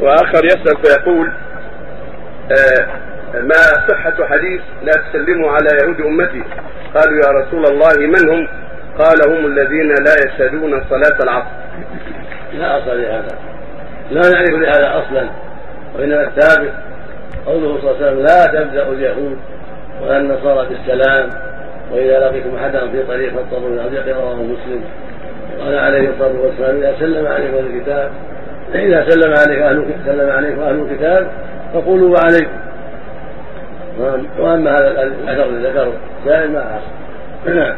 وآخر يسأل فيقول آه ما صحة حديث لا تسلموا على يهود أمتي؟ قالوا يا رسول الله من هم؟ قال هم الذين لا يشهدون صلاة العصر. لا أصل لهذا. لا نعرف لهذا أصلا وإنما الثابت قوله صلى الله عليه وسلم لا تبدأ اليهود ولا النصارى بالسلام. وإذا لقيتم أحدا في طريق فاضطروا إلى أضيق رواه مسلم. قال عليه الصلاة والسلام إذا سلم عليكم الكتاب إذا سلم عليك أهل سلم عليكم أهل الكتاب فقولوا وعليكم. وأما هذا الأثر الذي ذكره سائل ما نعم.